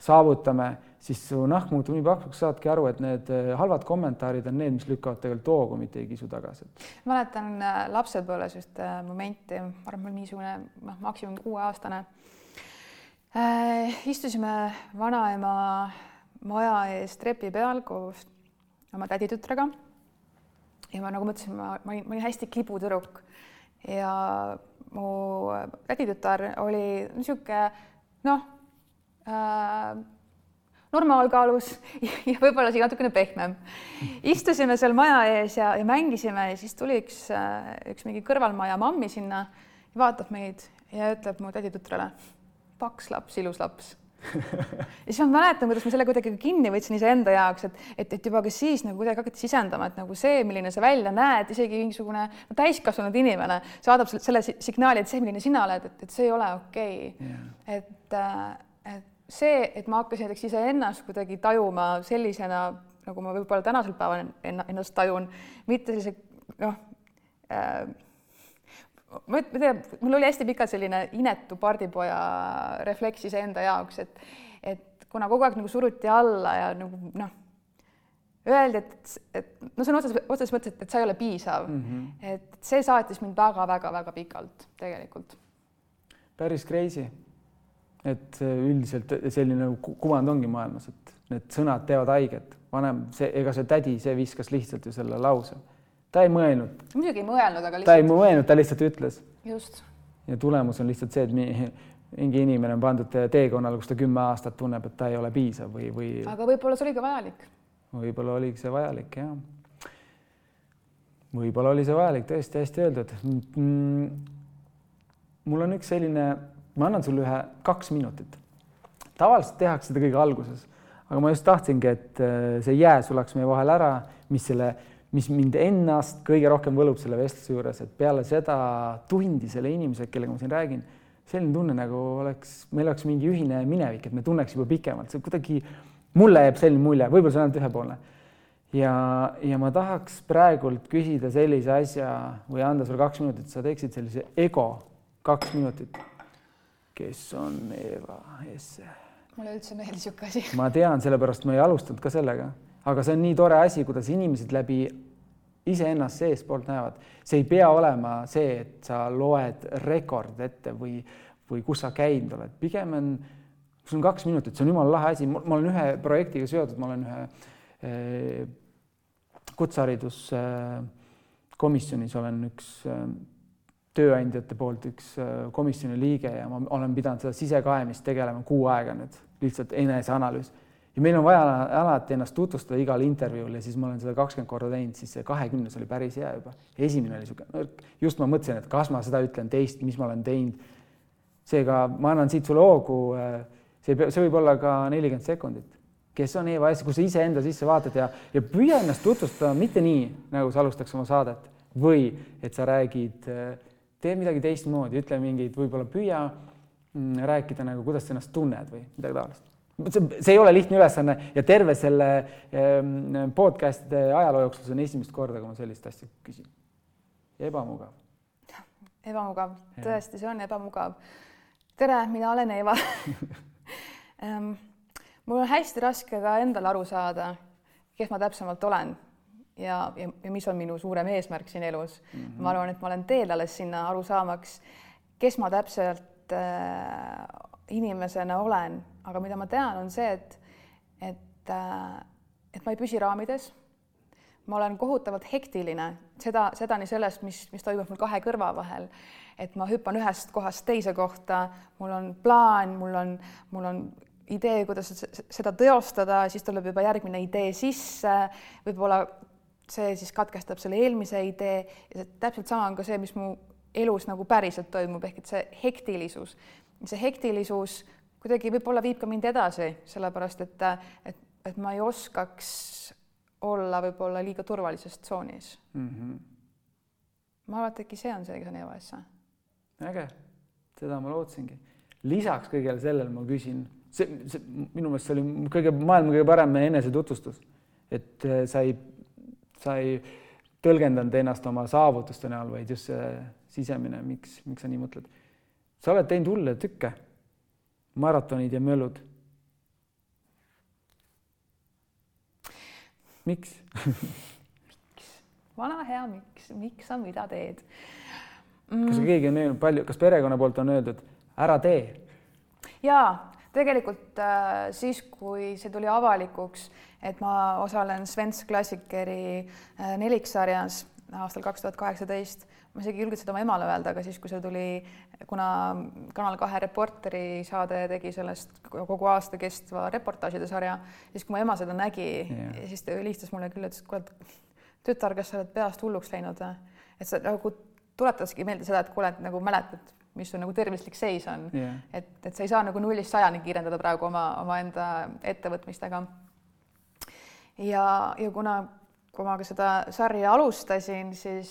saavutame siis su nahk muutub nii paksuks, saadki aru, et need äh, halvad kommentaarid on need, mis lükkavad tegelikult hoogu, mitte ei kisu tagasi. mäletan äh, lapsepõlves just äh, momenti, ma arvan, ma olin niisugune noh, maksimum kuueaastane äh,. istusime vanaema maja ees trepi peal koos oma täditütrega. ja ma nagu mõtlesin, ma, ma olin, ma olin hästi kibutüdruk ja mu täditütar oli niisugune noh äh, normaalkaalus ja võib-olla isegi natukene pehmem. istusime seal maja ees ja, ja mängisime ja siis tuli üks, äh, üks mingi kõrvalmaja mammi sinna, vaatab meid ja ütleb mu täditütrele, paks laps, ilus laps ja siis ma mäletan, kuidas ma selle kuidagi kinni võtsin iseenda jaoks, et, et, et juba ka siis nagu kuidagi hakati sisendama, et nagu see, milline sa välja näed, isegi mingisugune no, täiskasvanud inimene saadab selle signaali, et see, milline sina oled, et, et see ei ole okei okay. yeah.. et, äh, et see, et ma hakkasin näiteks iseennast kuidagi tajuma sellisena, nagu ma võib-olla tänasel päeval ennast tajun, mitte sellise noh äh,, ma ei tea, mul oli hästi pikalt selline inetu pardipoja refleks iseenda jaoks, et, et kuna kogu aeg nagu suruti alla ja nagu noh, öeldi, et, et no sõna otseses, otseses mõttes, et, et sa ei ole piisav mm. -hmm. et see saatis mind väga-väga-väga pikalt tegelikult. päris crazy et üldiselt selline kuvand ongi maailmas, et need sõnad teevad haiget. vanem, see, ega see tädi, see viskas lihtsalt ju selle lause. ta ei mõelnud. muidugi ei mõelnud, aga lihtsalt. ta ei mõelnud, ta lihtsalt ütles. just. ja tulemus on lihtsalt see, et mingi inimene on pandud teekonnale, kus ta kümme aastat tunneb, et ta ei ole piisav või, või. aga võib-olla see oli ka vajalik. võib-olla oligi see vajalik, jah. võib-olla oli see vajalik, tõesti hästi öeldud mm,. mul on üks selline ma annan sulle ühe kaks minutit. tavaliselt tehakse seda kõige alguses, aga ma just tahtsingi, et äh, see jää sulaks meie vahel ära, mis selle, mis mind ennast kõige rohkem võlub selle vestluse juures, et peale seda tundi selle inimesega, kellega ma siin räägin, selline tunne nagu oleks, meil oleks mingi ühine minevik, et me tunneks juba pikemalt, see kuidagi, mulle jääb selline mulje, võib-olla see on ainult ühepoolne. ja, ja ma tahaks praegult küsida sellise asja või anda sulle kaks minutit, sa teeksid sellise ego kaks minutit. Kes on Eva Esse? mulle üldse ei meeldi niisugune asi. ma tean, sellepärast ma ei alustanud ka sellega, aga see on nii tore asi, kuidas inimesed läbi iseennast seestpoolt näevad. see ei pea olema see, et sa loed rekord ette või, või kus sa käinud oled, pigem on, sul on kaks minutit, see on jumala lahe asi, ma olen ühe projektiga seotud, ma olen ühe eh, kutsehariduskomisjonis eh, olen üks eh, tööandjate poolt üks komisjoni liige ja ma olen pidanud seda sisekaemist tegelema kuu aega nüüd, lihtsalt eneseanalüüs ja meil on vaja alati ennast tutvustada igal intervjuul ja siis ma olen seda kakskümmend korda teinud, siis see kahekümnes oli päris hea juba. esimene oli niisugune nõrk, just ma mõtlesin, et kas ma seda ütlen teist, mis ma olen teinud. seega ma annan siit sulle hoogu, äh, see, see võib olla ka nelikümmend sekundit. kes on Eva S, kui sa iseenda sisse vaatad ja, ja püüa ennast tutvustada mitte nii, nagu sa alustaks oma saadet või et sa räägid, äh, tee midagi teistmoodi, ütle mingeid, võib-olla püüa mm, rääkida nagu, kuidas sa ennast tunned või midagi taolist see, see ei ole lihtne ülesanne ja terve selle ehm, podcast'ide ajaloo jooksul see on esimest korda, kui ma sellist asja küsin. ebamugav. ebamugav, tõesti, see on ebamugav. tere, mina olen Eva ehm, mul on hästi raske ka endal aru saada, kes ma täpsemalt olen ja, ja, ja mis on minu suurem eesmärk siin elus mm. -hmm. ma arvan, et ma olen teel alles sinna aru saamaks, kes ma täpselt äh, inimesena olen aga mida ma tean, on see, et, et, äh, et ma ei püsi raamides. ma olen kohutavalt hektiline, seda, seda nii sellest, mis, mis toimub mul kahe kõrva vahel, et ma hüppan ühest kohast teise kohta, mul on plaan, mul on, mul on idee, kuidas seda teostada, siis tuleb juba järgmine idee sisse, võib-olla see siis katkestab selle eelmise idee ja täpselt sama on ka see, mis mu elus nagu päriselt toimub, ehk et see hektilisus, see hektilisus kuidagi võib-olla viib ka mind edasi, sellepärast et, et, et ma ei oskaks olla võib-olla liiga turvalises tsoonis mm. -hmm. ma arvan, et äkki see on see, kes on EOS. äge, seda ma lootsingi. lisaks kõigele sellele ma küsin, see, see minu meelest see oli kõige, maailma kõige parem enesetutvustus, et äh, sa ei, sa ei tõlgendanud ennast oma saavutuste näol, vaid just see sisemine, miks, miks sa nii mõtled. sa oled teinud hulle tükke maratonid ja möllud. miks miks? vana hea miks, miks sa mida teed mm.? kas keegi on öelnud palju, kas perekonna poolt on öeldud, ära tee? jaa, tegelikult äh, siis, kui see tuli avalikuks, et ma osalen Svensk Klassikeri äh, neliksarjas aastal kaks tuhat kaheksateist ma isegi ei julgenud seda oma emale öelda, aga siis, kui see tuli, kuna Kanal kahe Reporteri saade tegi sellest kogu aasta kestva reportaažide sarja, siis kui mu ema seda nägi yeah., siis ta helistas mulle küll, ütles, et kuule, tütar, kas sa oled peast hulluks läinud või? et sa nagu tuletaski meelde seda, et kuule, et nagu mäletad, mis su nagu tervislik seis on yeah., et, et sa ei saa nagu nullist sajani kiirendada praegu oma, omaenda ettevõtmistega. Ja, ja kuna kui ma ka seda sarja alustasin, siis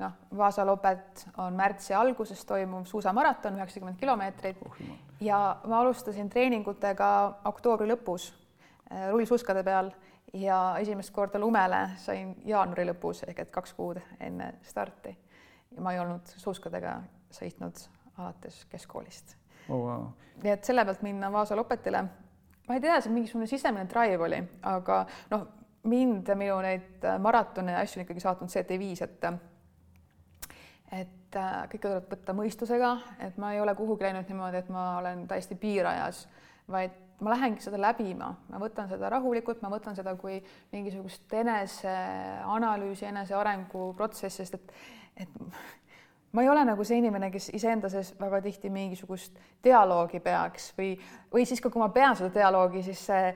noh, Vaasa Lopet on märtsi alguses toimuv suusamaraton, üheksakümmend kilomeetrit oh, ja ma alustasin treeningutega oktoobri lõpus äh, rullsuskade peal ja esimest korda lumele sain jaanuari lõpus ehk et kaks kuud enne starti. ja ma ei olnud suuskadega sõitnud alates keskkoolist oh,. Wow. nii et selle pealt minna Vaasa Lopetile, ma ei tea, see mingisugune sisemine drive oli, aga noh mind ja minu neid äh, maratone ja asju on ikkagi saatnud see TV5, et et äh, kõike tuleb võtta mõistusega, et ma ei ole kuhugi läinud niimoodi, et ma olen täiesti piirajas, vaid ma lähengi seda läbima, ma võtan seda rahulikult, ma võtan seda kui mingisugust eneseanalüüsi, enesearengu protsessi, sest et, et ma ei ole nagu see inimene, kes iseenda sees väga tihti mingisugust dialoogi peaks või, või siis kui ma pean seda dialoogi, siis see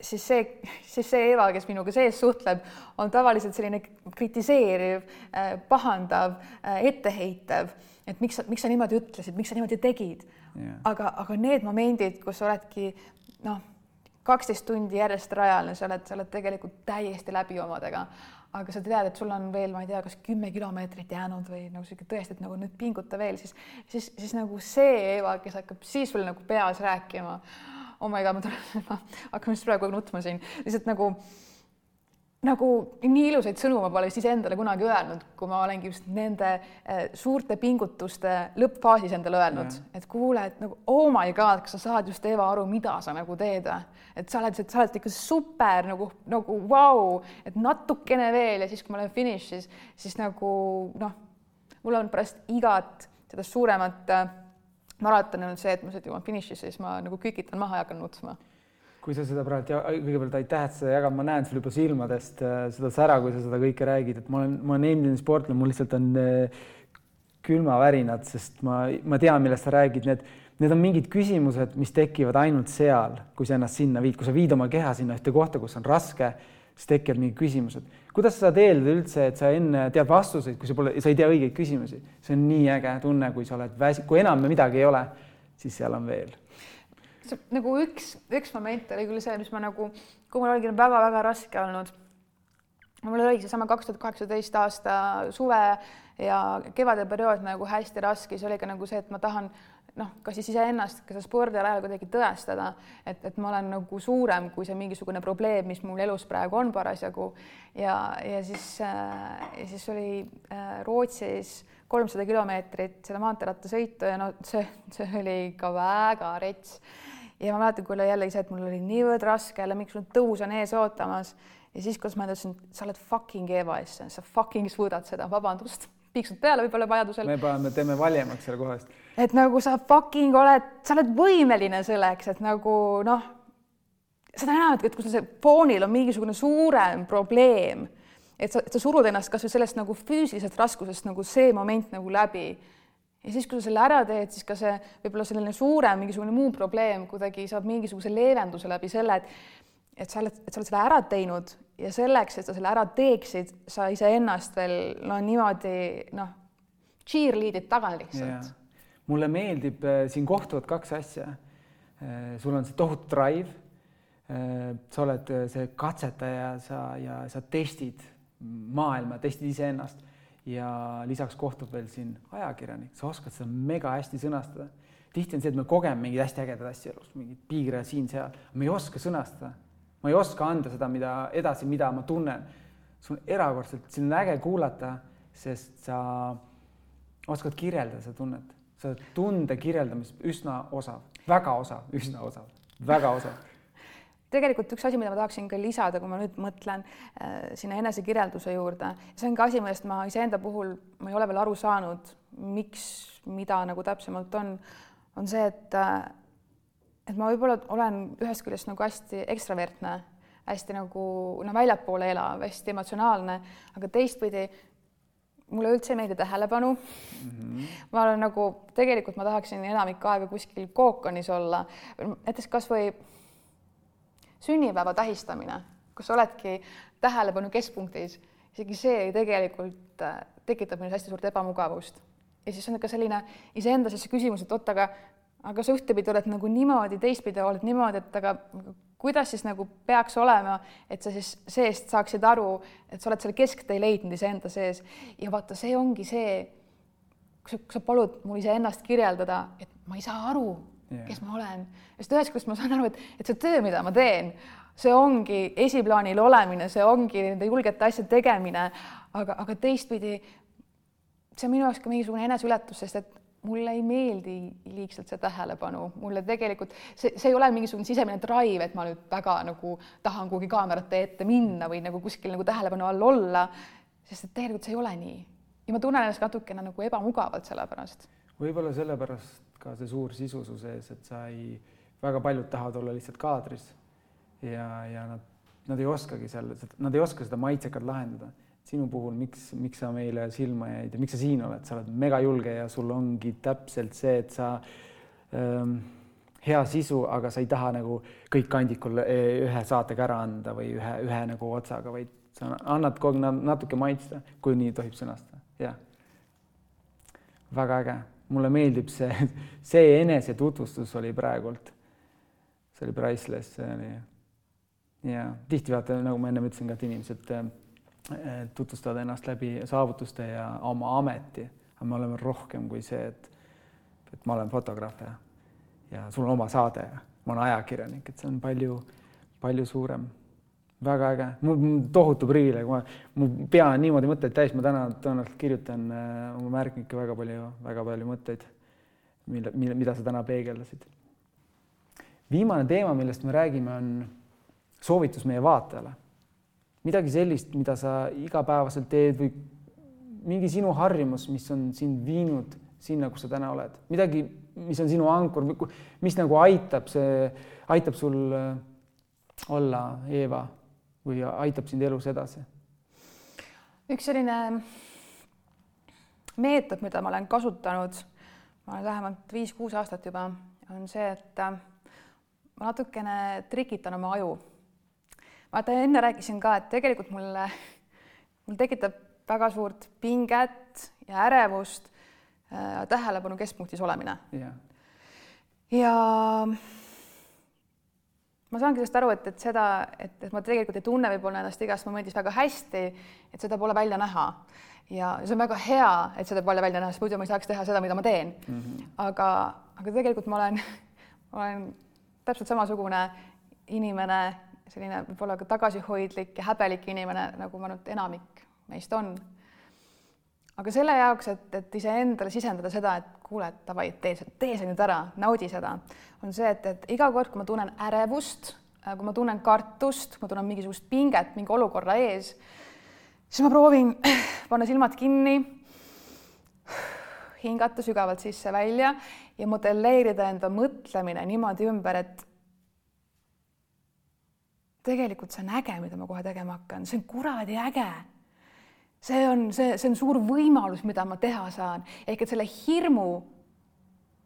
siis see, siis see Eva, kes minuga sees suhtleb, on tavaliselt selline kritiseeriv, äh, pahandav, äh, etteheitev, et miks sa, miks sa niimoodi ütlesid, miks sa niimoodi tegid. Yeah.. aga, aga need momendid, kus sa oledki noh, kaksteist tundi järjest rajal ja sa oled, sa oled tegelikult täiesti läbi omadega, aga sa tead, et sul on veel, ma ei tea, kas kümme kilomeetrit jäänud või nagu sihuke tõesti, et nagu nüüd pinguta veel, siis, siis, siis nagu see Eva, kes hakkab siis sul nagu peas rääkima. Oh my god, ma tulen, ma hakkan just praegu nutma siin, lihtsalt nagu nagu nii ilusaid sõnu ma pole vist iseendale kunagi öelnud, kui ma olengi just nende äh, suurte pingutuste lõppfaasis endale öelnud, et kuule, et nagu oh my god, kas sa saad just Eva aru, mida sa nagu teed et sa oled, sa oled ikka super nagu, nagu vau wow,, et natukene veel ja siis, kui ma olen finišis, siis nagu noh, mul on pärast igat seda suuremat äh, maratoni olnud see, et ma lihtsalt jõuan finišisse, siis ma nagu kükitan maha ja hakkan nutsma kui sa seda praegu kõigepealt aitäh, et sa jagad, ma näen sul juba silmadest äh, seda sära, kui sa seda kõike räägid, et ma olen, ma olen endine sportlane, mul lihtsalt on äh, külmavärinad, sest ma, ma tean, millest sa räägid, need, need on mingid küsimused, mis tekivad ainult seal, kui sa ennast sinna viid, kui sa viid oma keha sinna ühte kohta, kus on raske, siis tekivad mingid küsimused. kuidas sa saad eeldada üldse, et sa enne tead vastuseid, kui sa pole, sa ei tea õigeid küsimusi, see on nii äge tunne, kui sa oled väsi-, kui enam midagi ei ole, siis seal on veel nagu üks, üks moment oli küll see, mis ma nagu, kui mul oligi väga-väga raske olnud. mul oligi seesama kaks tuhat kaheksateist aasta suve ja kevade periood nagu hästi raske, siis oli ka nagu see, et ma tahan noh, kas siis iseennast ka spordialal kuidagi tõestada, et, et ma olen nagu suurem kui see mingisugune probleem, mis mul elus praegu on parasjagu. ja, ja siis äh,, ja siis oli äh, Rootsis kolmsada kilomeetrit seda maanteerattasõitu ja no see, see oli ikka väga rets ja ma mäletan, kui oli jälle ise, et mul oli niivõrd raske, jälle mingisugune tõus on ees ootamas ja siis, kuidas ma ütlesin, sa oled fucking Eva Essen, sa fucking suudad seda, vabandust, piiksud peale võib-olla vajadusel. me paneme, teeme valjemaks selle kohast. et nagu sa fucking oled, sa oled võimeline selleks, et nagu noh, seda enam, et, et kui sul see foonil on mingisugune suurem probleem, et sa, et sa surud ennast kasvõi sellest nagu füüsilisest raskusest nagu see moment nagu läbi ja siis, kui sa selle ära teed, siis ka see võib-olla selline suurem mingisugune muu probleem kuidagi saab mingisuguse leevenduse läbi selle, et et sa oled, et sa oled selle ära teinud ja selleks, et sa selle ära teeksid, sa iseennast veel no niimoodi noh, cheerlead'id taga lihtsalt. mulle meeldib, äh, siin kohtuvad kaks asja. Äh, sul on see tohutu drive. Äh, sa oled see katsetaja, sa ja sa testid maailma, testid iseennast ja lisaks kohtub veel siin ajakirjanik, sa oskad seda mega hästi sõnastada. tihti on see, et me kogeme mingeid hästi ägedaid asju elus, mingeid piire siin-seal, me ei oska sõnastada. ma ei oska anda seda, mida edasi, mida ma tunnen. sul on erakordselt, sind on äge kuulata, sest sa oskad kirjeldada seda tunnet, sa oled tunde kirjeldamist üsna osav, väga osav, üsna osav, väga osav tegelikult üks asi, mida ma tahaksin ka lisada, kui ma nüüd mõtlen äh, sinna enesekirjelduse juurde, see on ka asi, millest ma iseenda puhul, ma ei ole veel aru saanud, miks, mida nagu täpsemalt on, on see, et äh, et ma võib-olla olen ühest küljest nagu hästi ekstravertne, hästi nagu noh, väljapoole elav, hästi emotsionaalne, aga teistpidi mulle üldse ei meeldi tähelepanu mm. -hmm. ma olen nagu tegelikult ma tahaksin enamik aega kuskil kookonis olla, näiteks kasvõi sünnipäeva tähistamine, kus oledki tähelepanu keskpunktis, isegi see tegelikult äh, tekitab minus hästi suurt ebamugavust. ja siis on ka selline iseenda sees küsimus, et oot, aga aga sa ühtepidi oled nagu niimoodi, teistpidi oled niimoodi, et aga kuidas siis nagu peaks olema, et sa siis seest saaksid aru, et sa oled selle kesktee leidnud iseenda sees ja vaata, see ongi see, kui sa palud mul iseennast kirjeldada, et ma ei saa aru, yeah. kes ma olen. sest ühest küljest ma saan aru, et, et see töö, mida ma teen, see ongi esiplaanil olemine, see ongi nende julgete asjade tegemine, aga, aga teistpidi see on minu jaoks ka mingisugune eneseületus, sest et mulle ei meeldi liigselt see tähelepanu, mulle tegelikult see, see ei ole mingisugune sisemine drive, et ma nüüd väga nagu tahan kuhugi kaamerate ette minna või nagu kuskil nagu tähelepanu all olla, sest et tegelikult see ei ole nii. ja ma tunnen ennast natukene nagu ebamugavalt selle pärast. võib-olla sellepärast ka see suur sisu su sees, et sa ei, väga paljud tahavad olla lihtsalt kaadris ja, ja nad, nad ei oskagi seal, nad ei oska seda maitsekalt lahendada. sinu puhul, miks, miks sa meile silma jäid ja miks sa siin oled, sa oled megajulge ja sul ongi täpselt see, et sa ähm, hea sisu, aga sa ei taha nagu kõik kandikul e, ühe saatega ära anda või ühe, ühe nagu otsaga, vaid sa annad kogu aeg natuke maitsta, kui nii tohib sõnastada, jah. väga äge mulle meeldib see, see enesetutvustus oli praegult, see oli priceless, see oli ja tihti vaata, nagu ma ennem ütlesin ka, et inimesed äh, tutvustavad ennast läbi saavutuste ja oma ameti, aga me oleme rohkem kui see, et, et ma olen fotograaf ja, ja sul on oma saade ja ma olen ajakirjanik, et see on palju, palju suurem, väga äge, mul tohutu privileeg, ma, mu pea on niimoodi mõtteid täis, ma täna tõenäoliselt kirjutan äh, oma märkmikke väga palju, väga palju mõtteid, mille, mille, mida sa täna peegeldasid. viimane teema, millest me räägime, on soovitus meie vaatajale. midagi sellist, mida sa igapäevaselt teed või mingi sinu harjumus, mis on sind viinud sinna, kus sa täna oled, midagi, mis on sinu ankur, mis nagu aitab, see aitab sul äh, olla Eeva või aitab sind elus edasi? üks selline meetod, mida ma olen kasutanud, ma olen vähemalt viis-kuus aastat juba, on see, et äh, ma natukene trikitan oma aju. vaata, enne rääkisin ka, et tegelikult mulle, mul tekitab väga suurt pinget ja ärevust äh, tähelepanu keskpunktis olemine yeah.. ja ma saangi sellest aru, et, et seda, et, et ma tegelikult ei tunne võib-olla ennast igas momendis väga hästi, et seda pole välja näha. ja see on väga hea, et seda pole välja näha, sest muidu ma ei saaks teha seda, mida ma teen mm. -hmm. aga, aga tegelikult ma olen, ma olen täpselt samasugune inimene, selline võib-olla ka tagasihoidlik ja häbelik inimene, nagu ma nüüd enamik meist on aga selle jaoks, et, et iseendale sisendada seda, et kuule, et davai, tee see, tee see nüüd ära, naudi seda, on see, et, et iga kord, kui ma tunnen ärevust, äh, kui ma tunnen kartust, kui ma tunnen mingisugust pinget mingi olukorra ees, siis ma proovin panna silmad kinni, hingata sügavalt sisse-välja ja modelleerida enda mõtlemine niimoodi ümber, et tegelikult see on äge, mida ma kohe tegema hakkan, see on kuradi äge see on see, see on suur võimalus, mida ma teha saan, ehk et selle hirmu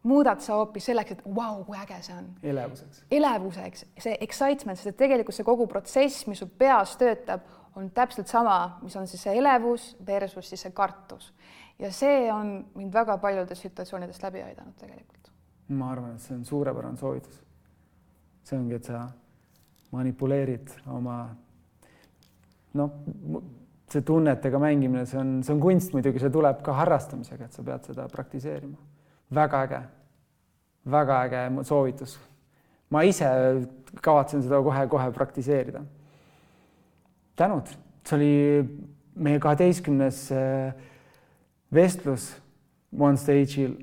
muudad sa hoopis selleks, et vau wow,, kui äge see on. elevuseks. elevuseks, see excitement, sest et tegelikult see kogu protsess, mis su peas töötab, on täpselt sama, mis on siis see elevus versus siis see kartus. ja see on mind väga paljudest situatsioonidest läbi aidanud tegelikult. ma arvan, et see on suurepärane soovitus. see ongi, et sa manipuleerid oma noh, see tunnetega mängimine, see on, see on kunst muidugi, see tuleb ka harrastamisega, et sa pead seda praktiseerima. väga äge, väga äge soovitus. ma ise kavatsen seda kohe-kohe praktiseerida. tänud, see oli meie kaheteistkümnes äh, vestlus One Stage'il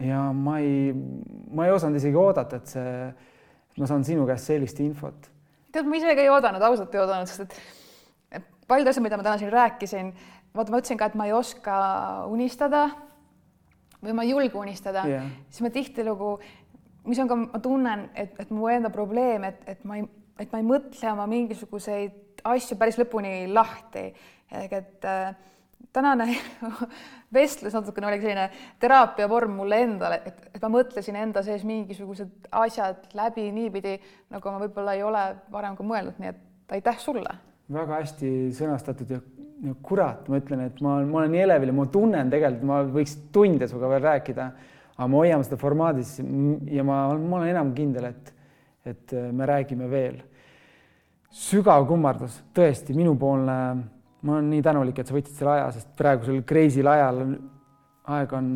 ja ma ei, ma ei osanud isegi oodata, et see, ma saan sinu käest sellist infot. tead, ma ise ka ei oodanud, ausalt ei oodanud, sest et paljud asjad, mida ma täna siin rääkisin, vaata, ma ütlesin ka, et ma ei oska unistada või ma ei julge unistada yeah., siis ma tihtilugu, mis on ka, ma tunnen, et, et mu enda probleem, et, et ma ei, et ma ei mõtle oma mingisuguseid asju päris lõpuni lahti. ehk et äh, tänane vestlus natukene oligi selline teraapia vorm mulle endale, et, et ma mõtlesin enda sees mingisugused asjad läbi niipidi, nagu ma võib-olla ei ole varem ka mõelnud, nii et aitäh sulle väga hästi sõnastatud ja, ja kurat, ma ütlen, et ma, ma olen nii elevil ja ma tunnen tegelikult, ma võiks tunde sinuga veel rääkida, aga me hoiame seda formaadis ja ma, ma olen enam kindel, et, et me räägime veel. sügav kummardus, tõesti minupoolne, ma olen nii tänulik, et sa võtsid selle aja, sest praegusel crazy'l ajal aeg on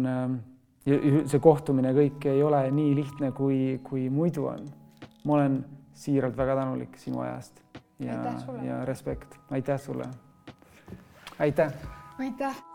ja see kohtumine kõik ei ole nii lihtne, kui, kui muidu on. ma olen siiralt väga tänulik sinu aja eest ja, ja respekt, aitäh sulle. aitäh. aitäh